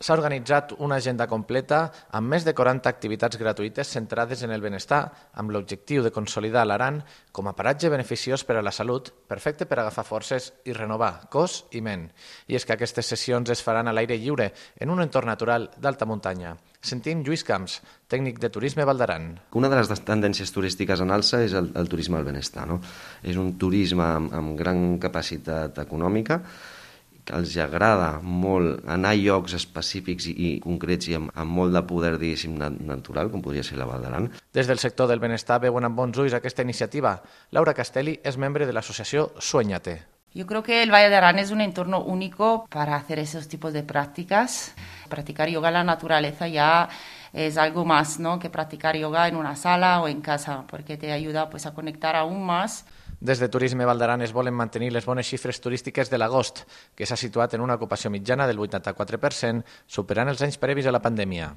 S'ha organitzat una agenda completa amb més de 40 activitats gratuïtes centrades en el benestar, amb l'objectiu de consolidar l'Aran com a paratge beneficiós per a la salut, perfecte per agafar forces i renovar cos i ment. I és que aquestes sessions es faran a l'aire lliure, en un entorn natural d'alta muntanya. Sentim Lluís Camps, tècnic de Turisme Valdaran. Una de les tendències turístiques en alça és el, el turisme al benestar. No? És un turisme amb, amb gran capacitat econòmica, els agrada molt anar a llocs específics i, i concrets i amb, amb molt de poder, diguéssim, natural, com podria ser la Val d'Aran. Des del sector del benestar veuen amb bons ulls aquesta iniciativa. Laura Castelli és membre de l'associació Sueñate. Yo creo que el Valle de Arán es un entorno único para hacer esos tipos de prácticas. Practicar yoga en la naturaleza ya es algo más ¿no? que practicar yoga en una sala o en casa, porque te ayuda pues, a conectar aún más. Des de Turisme Valdaran es volen mantenir les bones xifres turístiques de l'agost, que s'ha situat en una ocupació mitjana del 84%, superant els anys previs a la pandèmia.